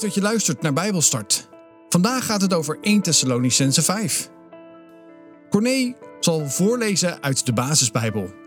Dat je luistert naar Bijbelstart. Vandaag gaat het over 1 Thessalonicense 5. Corné zal voorlezen uit de Basisbijbel.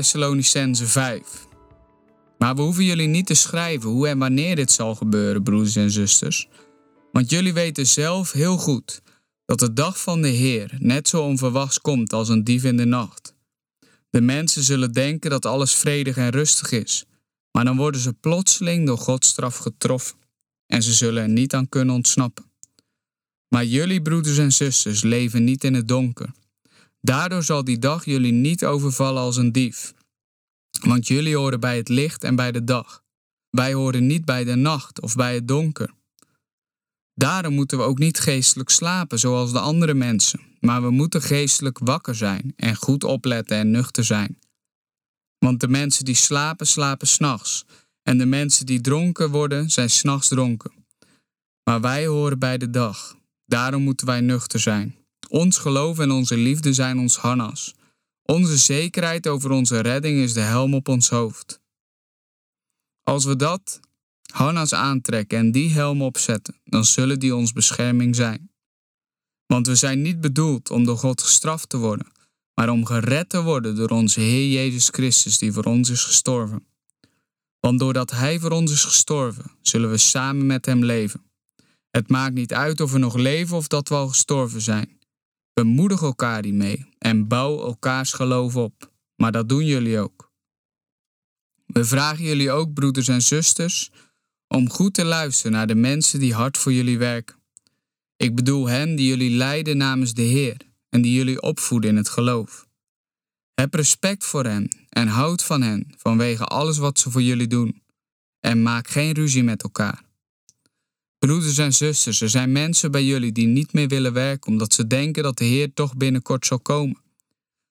Thessalonicense 5. Maar we hoeven jullie niet te schrijven hoe en wanneer dit zal gebeuren, broeders en zusters. Want jullie weten zelf heel goed dat de dag van de Heer net zo onverwachts komt als een dief in de nacht. De mensen zullen denken dat alles vredig en rustig is, maar dan worden ze plotseling door Gods straf getroffen en ze zullen er niet aan kunnen ontsnappen. Maar jullie broeders en zusters leven niet in het donker, Daardoor zal die dag jullie niet overvallen als een dief. Want jullie horen bij het licht en bij de dag. Wij horen niet bij de nacht of bij het donker. Daarom moeten we ook niet geestelijk slapen zoals de andere mensen, maar we moeten geestelijk wakker zijn en goed opletten en nuchter zijn. Want de mensen die slapen, slapen s'nachts, en de mensen die dronken worden, zijn s'nachts dronken. Maar wij horen bij de dag, daarom moeten wij nuchter zijn. Ons geloof en onze liefde zijn ons harnas. Onze zekerheid over onze redding is de helm op ons hoofd. Als we dat harnas aantrekken en die helm opzetten, dan zullen die ons bescherming zijn. Want we zijn niet bedoeld om door God gestraft te worden, maar om gered te worden door onze Heer Jezus Christus die voor ons is gestorven. Want doordat Hij voor ons is gestorven, zullen we samen met Hem leven. Het maakt niet uit of we nog leven of dat we al gestorven zijn. Bemoedig elkaar hiermee en bouw elkaars geloof op. Maar dat doen jullie ook. We vragen jullie ook, broeders en zusters, om goed te luisteren naar de mensen die hard voor jullie werken. Ik bedoel hen die jullie leiden namens de Heer en die jullie opvoeden in het geloof. Heb respect voor hen en houd van hen vanwege alles wat ze voor jullie doen. En maak geen ruzie met elkaar. Broeders en zusters, er zijn mensen bij jullie die niet meer willen werken omdat ze denken dat de Heer toch binnenkort zal komen.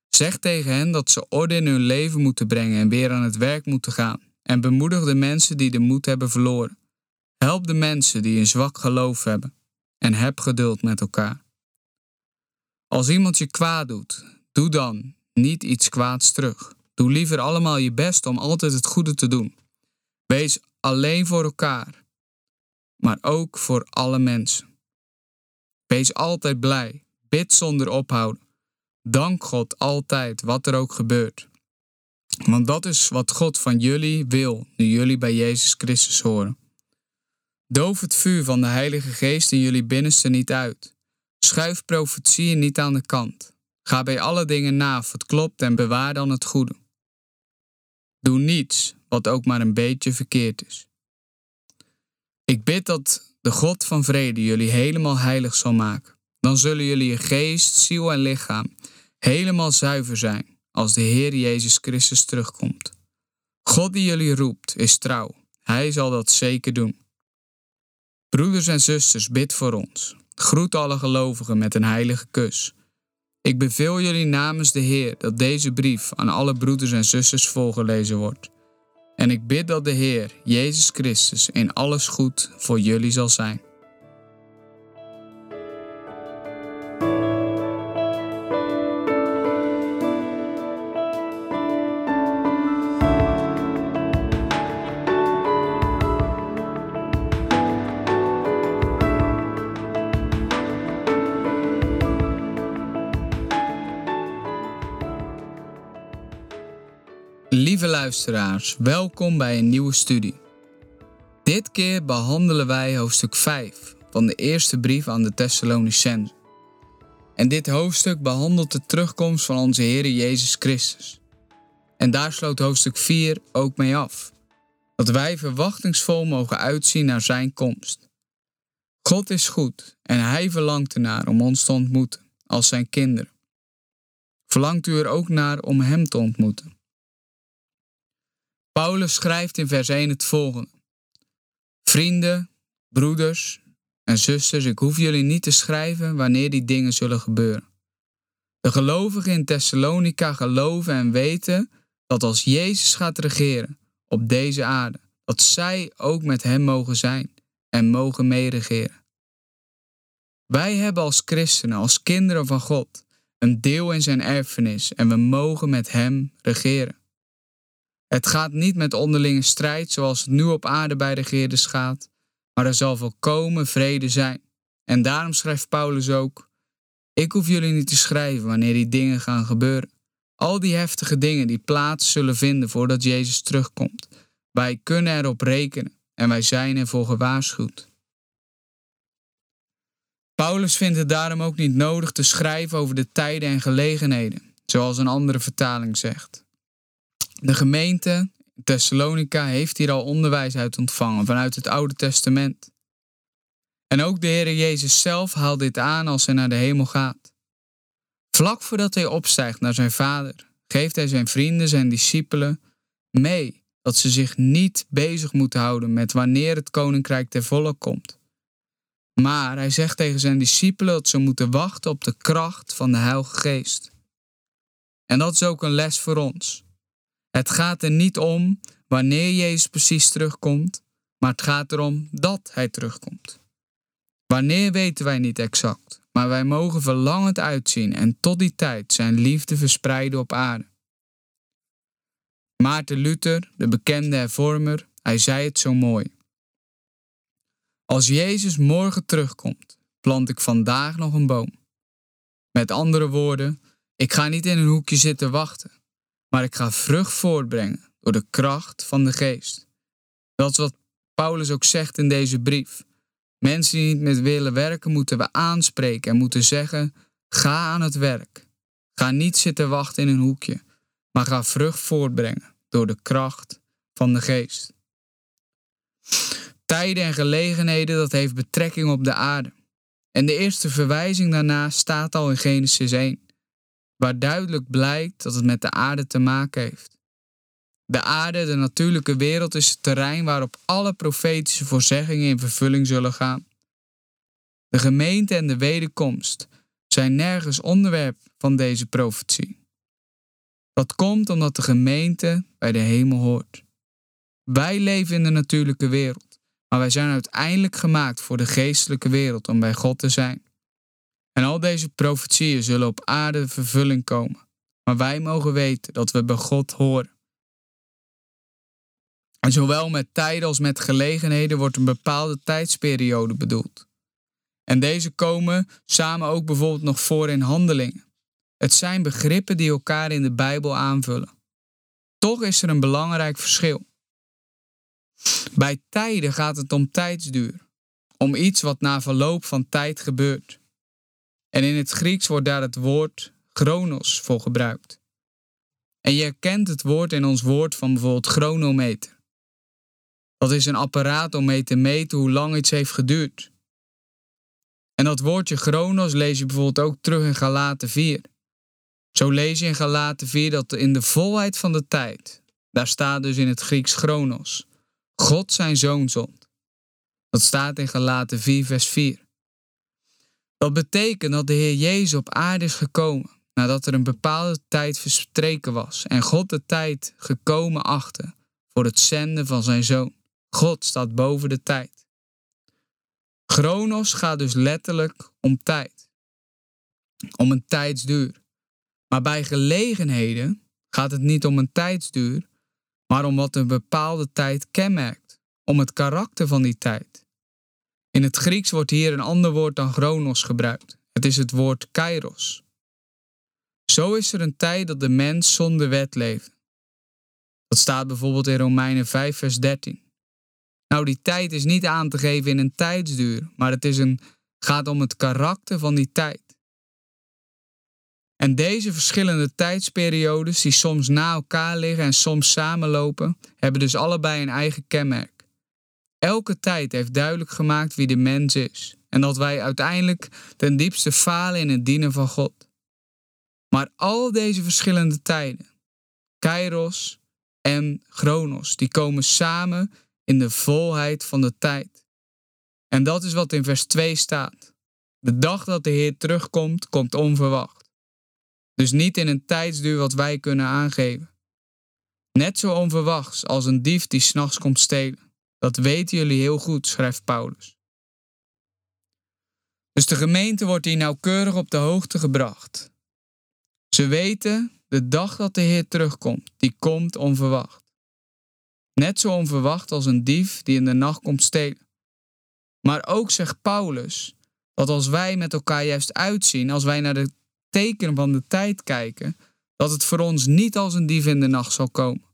Zeg tegen hen dat ze orde in hun leven moeten brengen en weer aan het werk moeten gaan. En bemoedig de mensen die de moed hebben verloren. Help de mensen die een zwak geloof hebben. En heb geduld met elkaar. Als iemand je kwaad doet, doe dan niet iets kwaads terug. Doe liever allemaal je best om altijd het goede te doen. Wees alleen voor elkaar maar ook voor alle mensen. Wees altijd blij, bid zonder ophouden. Dank God altijd wat er ook gebeurt. Want dat is wat God van jullie wil nu jullie bij Jezus Christus horen. Doof het vuur van de Heilige Geest in jullie binnenste niet uit. Schuif profetieën niet aan de kant. Ga bij alle dingen na of het klopt en bewaar dan het goede. Doe niets wat ook maar een beetje verkeerd is. Ik bid dat de God van vrede jullie helemaal heilig zal maken. Dan zullen jullie je geest, ziel en lichaam helemaal zuiver zijn als de Heer Jezus Christus terugkomt. God die jullie roept is trouw. Hij zal dat zeker doen. Broeders en zusters, bid voor ons. Groet alle gelovigen met een heilige kus. Ik beveel jullie namens de Heer dat deze brief aan alle broeders en zusters voorgelezen wordt. En ik bid dat de Heer, Jezus Christus, in alles goed voor jullie zal zijn. Luisteraars, welkom bij een nieuwe studie. Dit keer behandelen wij hoofdstuk 5 van de eerste brief aan de Thessalonicenzen. En dit hoofdstuk behandelt de terugkomst van onze Heer Jezus Christus. En daar sloot hoofdstuk 4 ook mee af. Dat wij verwachtingsvol mogen uitzien naar Zijn komst. God is goed en Hij verlangt ernaar om ons te ontmoeten als Zijn kinderen. Verlangt u er ook naar om Hem te ontmoeten? Paulus schrijft in vers 1 het volgende. Vrienden, broeders en zusters, ik hoef jullie niet te schrijven wanneer die dingen zullen gebeuren. De gelovigen in Thessalonica geloven en weten dat als Jezus gaat regeren op deze aarde, dat zij ook met Hem mogen zijn en mogen meeregeren. Wij hebben als christenen, als kinderen van God, een deel in zijn erfenis en we mogen met Hem regeren. Het gaat niet met onderlinge strijd zoals het nu op aarde bij regeerders gaat, maar er zal volkomen vrede zijn. En daarom schrijft Paulus ook: Ik hoef jullie niet te schrijven wanneer die dingen gaan gebeuren. Al die heftige dingen die plaats zullen vinden voordat Jezus terugkomt. Wij kunnen erop rekenen en wij zijn ervoor gewaarschuwd. Paulus vindt het daarom ook niet nodig te schrijven over de tijden en gelegenheden, zoals een andere vertaling zegt. De gemeente Thessalonica heeft hier al onderwijs uit ontvangen vanuit het Oude Testament. En ook de Heer Jezus zelf haalt dit aan als hij naar de hemel gaat. Vlak voordat hij opstijgt naar zijn Vader, geeft hij zijn vrienden, zijn discipelen, mee dat ze zich niet bezig moeten houden met wanneer het koninkrijk ter volle komt. Maar hij zegt tegen zijn discipelen dat ze moeten wachten op de kracht van de Heilige Geest. En dat is ook een les voor ons. Het gaat er niet om wanneer Jezus precies terugkomt, maar het gaat erom dat Hij terugkomt. Wanneer weten wij niet exact, maar wij mogen verlangend uitzien en tot die tijd zijn liefde verspreiden op aarde. Maarten Luther, de bekende hervormer, hij zei het zo mooi. Als Jezus morgen terugkomt, plant ik vandaag nog een boom. Met andere woorden, ik ga niet in een hoekje zitten wachten maar ik ga vrucht voortbrengen door de kracht van de geest. Dat is wat Paulus ook zegt in deze brief. Mensen die niet met willen werken, moeten we aanspreken en moeten zeggen: ga aan het werk. Ga niet zitten wachten in een hoekje, maar ga vrucht voortbrengen door de kracht van de geest. Tijden en gelegenheden, dat heeft betrekking op de aarde. En de eerste verwijzing daarna staat al in Genesis 1 waar duidelijk blijkt dat het met de aarde te maken heeft. De aarde, de natuurlijke wereld, is het terrein waarop alle profetische voorzeggingen in vervulling zullen gaan. De gemeente en de wederkomst zijn nergens onderwerp van deze profetie. Dat komt omdat de gemeente bij de hemel hoort. Wij leven in de natuurlijke wereld, maar wij zijn uiteindelijk gemaakt voor de geestelijke wereld om bij God te zijn. En al deze profetieën zullen op aarde vervulling komen. Maar wij mogen weten dat we bij God horen. En zowel met tijden als met gelegenheden wordt een bepaalde tijdsperiode bedoeld. En deze komen samen ook bijvoorbeeld nog voor in handelingen. Het zijn begrippen die elkaar in de Bijbel aanvullen. Toch is er een belangrijk verschil. Bij tijden gaat het om tijdsduur, om iets wat na verloop van tijd gebeurt. En in het Grieks wordt daar het woord chronos voor gebruikt. En je herkent het woord in ons woord van bijvoorbeeld chronometer. Dat is een apparaat om mee te meten hoe lang iets heeft geduurd. En dat woordje chronos lees je bijvoorbeeld ook terug in Galaten 4. Zo lees je in Galaten 4 dat in de volheid van de tijd, daar staat dus in het Grieks chronos, God zijn zoon zond. Dat staat in Galaten 4 vers 4. Dat betekent dat de Heer Jezus op aarde is gekomen nadat er een bepaalde tijd verstreken was en God de tijd gekomen achtte voor het zenden van zijn zoon. God staat boven de tijd. Chronos gaat dus letterlijk om tijd, om een tijdsduur. Maar bij gelegenheden gaat het niet om een tijdsduur, maar om wat een bepaalde tijd kenmerkt, om het karakter van die tijd. In het Grieks wordt hier een ander woord dan chronos gebruikt. Het is het woord kairos. Zo is er een tijd dat de mens zonder wet leefde. Dat staat bijvoorbeeld in Romeinen 5, vers 13. Nou, die tijd is niet aan te geven in een tijdsduur, maar het is een, gaat om het karakter van die tijd. En deze verschillende tijdsperiodes, die soms na elkaar liggen en soms samenlopen, hebben dus allebei een eigen kenmerk. Elke tijd heeft duidelijk gemaakt wie de mens is en dat wij uiteindelijk ten diepste falen in het dienen van God. Maar al deze verschillende tijden, Kairos en Chronos, die komen samen in de volheid van de tijd. En dat is wat in vers 2 staat. De dag dat de Heer terugkomt, komt onverwacht. Dus niet in een tijdsduur wat wij kunnen aangeven. Net zo onverwachts als een dief die s'nachts komt stelen. Dat weten jullie heel goed, schrijft Paulus. Dus de gemeente wordt hier nauwkeurig op de hoogte gebracht. Ze weten de dag dat de Heer terugkomt, die komt onverwacht. Net zo onverwacht als een dief die in de nacht komt stelen. Maar ook zegt Paulus dat als wij met elkaar juist uitzien, als wij naar de tekenen van de tijd kijken, dat het voor ons niet als een dief in de nacht zal komen.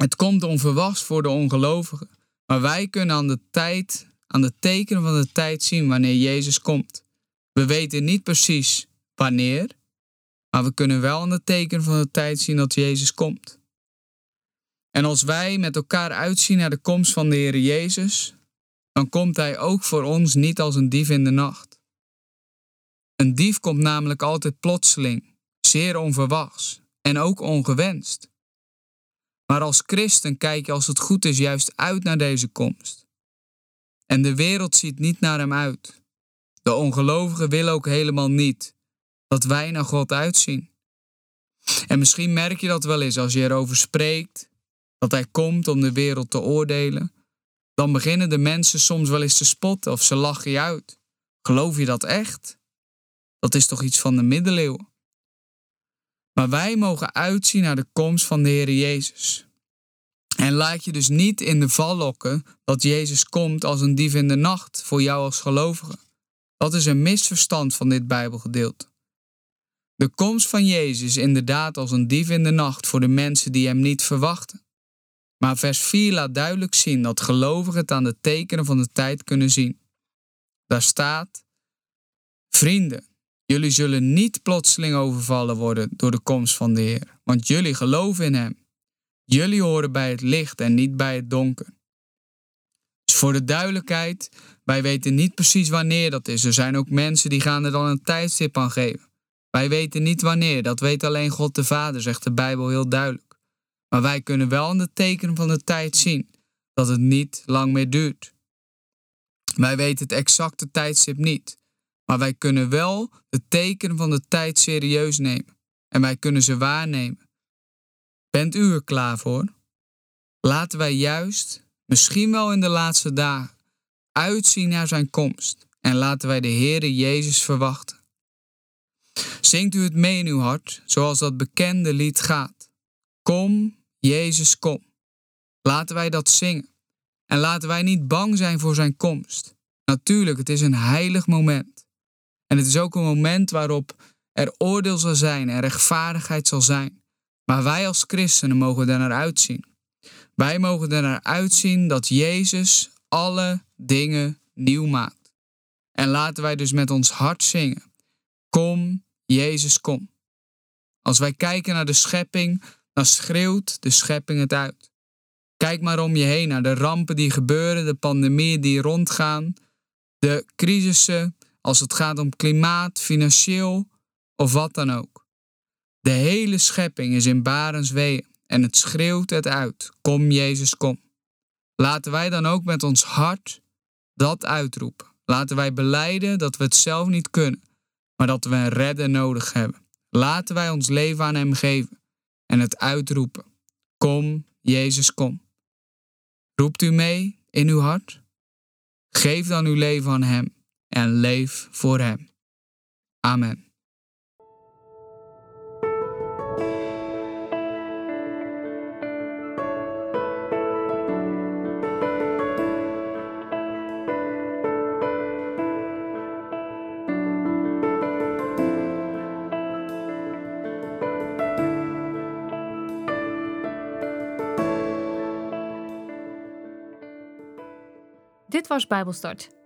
Het komt onverwachts voor de ongelovigen, maar wij kunnen aan de tijd, aan de tekenen van de tijd zien wanneer Jezus komt. We weten niet precies wanneer, maar we kunnen wel aan de tekenen van de tijd zien dat Jezus komt. En als wij met elkaar uitzien naar de komst van de Heer Jezus, dan komt Hij ook voor ons niet als een dief in de nacht. Een dief komt namelijk altijd plotseling, zeer onverwachts en ook ongewenst. Maar als christen kijk je als het goed is juist uit naar deze komst. En de wereld ziet niet naar hem uit. De ongelovigen willen ook helemaal niet dat wij naar God uitzien. En misschien merk je dat wel eens als je erover spreekt, dat Hij komt om de wereld te oordelen. Dan beginnen de mensen soms wel eens te spotten of ze lachen je uit. Geloof je dat echt? Dat is toch iets van de middeleeuwen? Maar wij mogen uitzien naar de komst van de Heer Jezus. En laat je dus niet in de val lokken dat Jezus komt als een dief in de nacht voor jou als gelovige. Dat is een misverstand van dit Bijbelgedeelte. De komst van Jezus is inderdaad als een dief in de nacht voor de mensen die hem niet verwachten. Maar vers 4 laat duidelijk zien dat gelovigen het aan de tekenen van de tijd kunnen zien. Daar staat: Vrienden, jullie zullen niet plotseling overvallen worden door de komst van de Heer, want jullie geloven in Hem. Jullie horen bij het licht en niet bij het donker. Dus voor de duidelijkheid, wij weten niet precies wanneer dat is. Er zijn ook mensen die gaan er dan een tijdstip aan geven. Wij weten niet wanneer, dat weet alleen God de Vader, zegt de Bijbel heel duidelijk. Maar wij kunnen wel aan de tekenen van de tijd zien dat het niet lang meer duurt. Wij weten het exacte tijdstip niet, maar wij kunnen wel de tekenen van de tijd serieus nemen en wij kunnen ze waarnemen. Bent u er klaar voor? Laten wij juist, misschien wel in de laatste dagen, uitzien naar zijn komst en laten wij de Heere Jezus verwachten. Zingt u het mee in uw hart, zoals dat bekende lied gaat. Kom, Jezus, kom. Laten wij dat zingen. En laten wij niet bang zijn voor zijn komst. Natuurlijk, het is een heilig moment. En het is ook een moment waarop er oordeel zal zijn en rechtvaardigheid zal zijn. Maar wij als christenen mogen er naar uitzien. Wij mogen er naar uitzien dat Jezus alle dingen nieuw maakt. En laten wij dus met ons hart zingen. Kom, Jezus, kom. Als wij kijken naar de schepping, dan schreeuwt de schepping het uit. Kijk maar om je heen naar de rampen die gebeuren, de pandemieën die rondgaan, de crisissen als het gaat om klimaat, financieel of wat dan ook. De hele schepping is in barensweeën en het schreeuwt het uit. Kom Jezus, kom. Laten wij dan ook met ons hart dat uitroepen. Laten wij beleiden dat we het zelf niet kunnen maar dat we een redder nodig hebben. Laten wij ons leven aan Hem geven en het uitroepen. Kom, Jezus, kom. Roept u mee in uw hart? Geef dan uw leven aan Hem en leef voor Hem. Amen. Dit was Bijbelstart,